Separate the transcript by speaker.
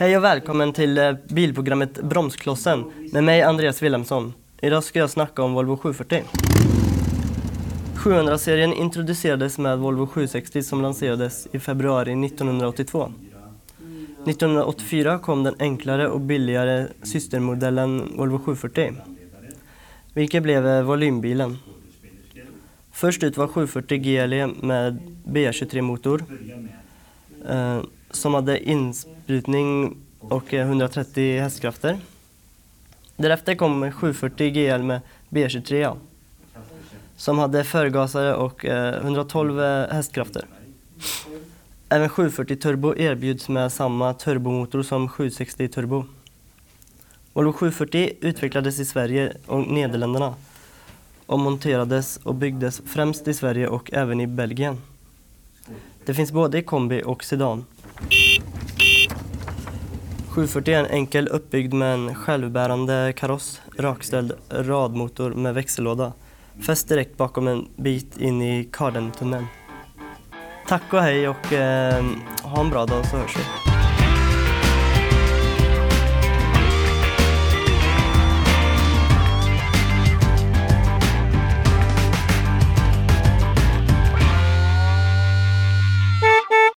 Speaker 1: Hej och välkommen till eh, bilprogrammet Bromsklossen med mig Andreas Wilhelmsson. Idag ska jag snacka om Volvo 740. 700-serien introducerades med Volvo 760 som lanserades i februari 1982. 1984 kom den enklare och billigare systermodellen Volvo 740, vilket blev eh, volymbilen. Först ut var 740 GLE med BR23-motor som hade insprutning och eh, 130 hästkrafter. Därefter kom 740 GL med B23 som hade förgasare och eh, 112 eh, hästkrafter. Även 740 Turbo erbjuds med samma turbomotor som 760 Turbo. Volvo 740 utvecklades i Sverige och Nederländerna och monterades och byggdes främst i Sverige och även i Belgien. Det finns både i kombi och sedan. 740 är en enkel uppbyggd med en självbärande kaross, rakställd radmotor med växellåda. Fäst direkt bakom en bit in i Kardentunneln. Tack och hej och eh, ha en bra dag så hörs vi.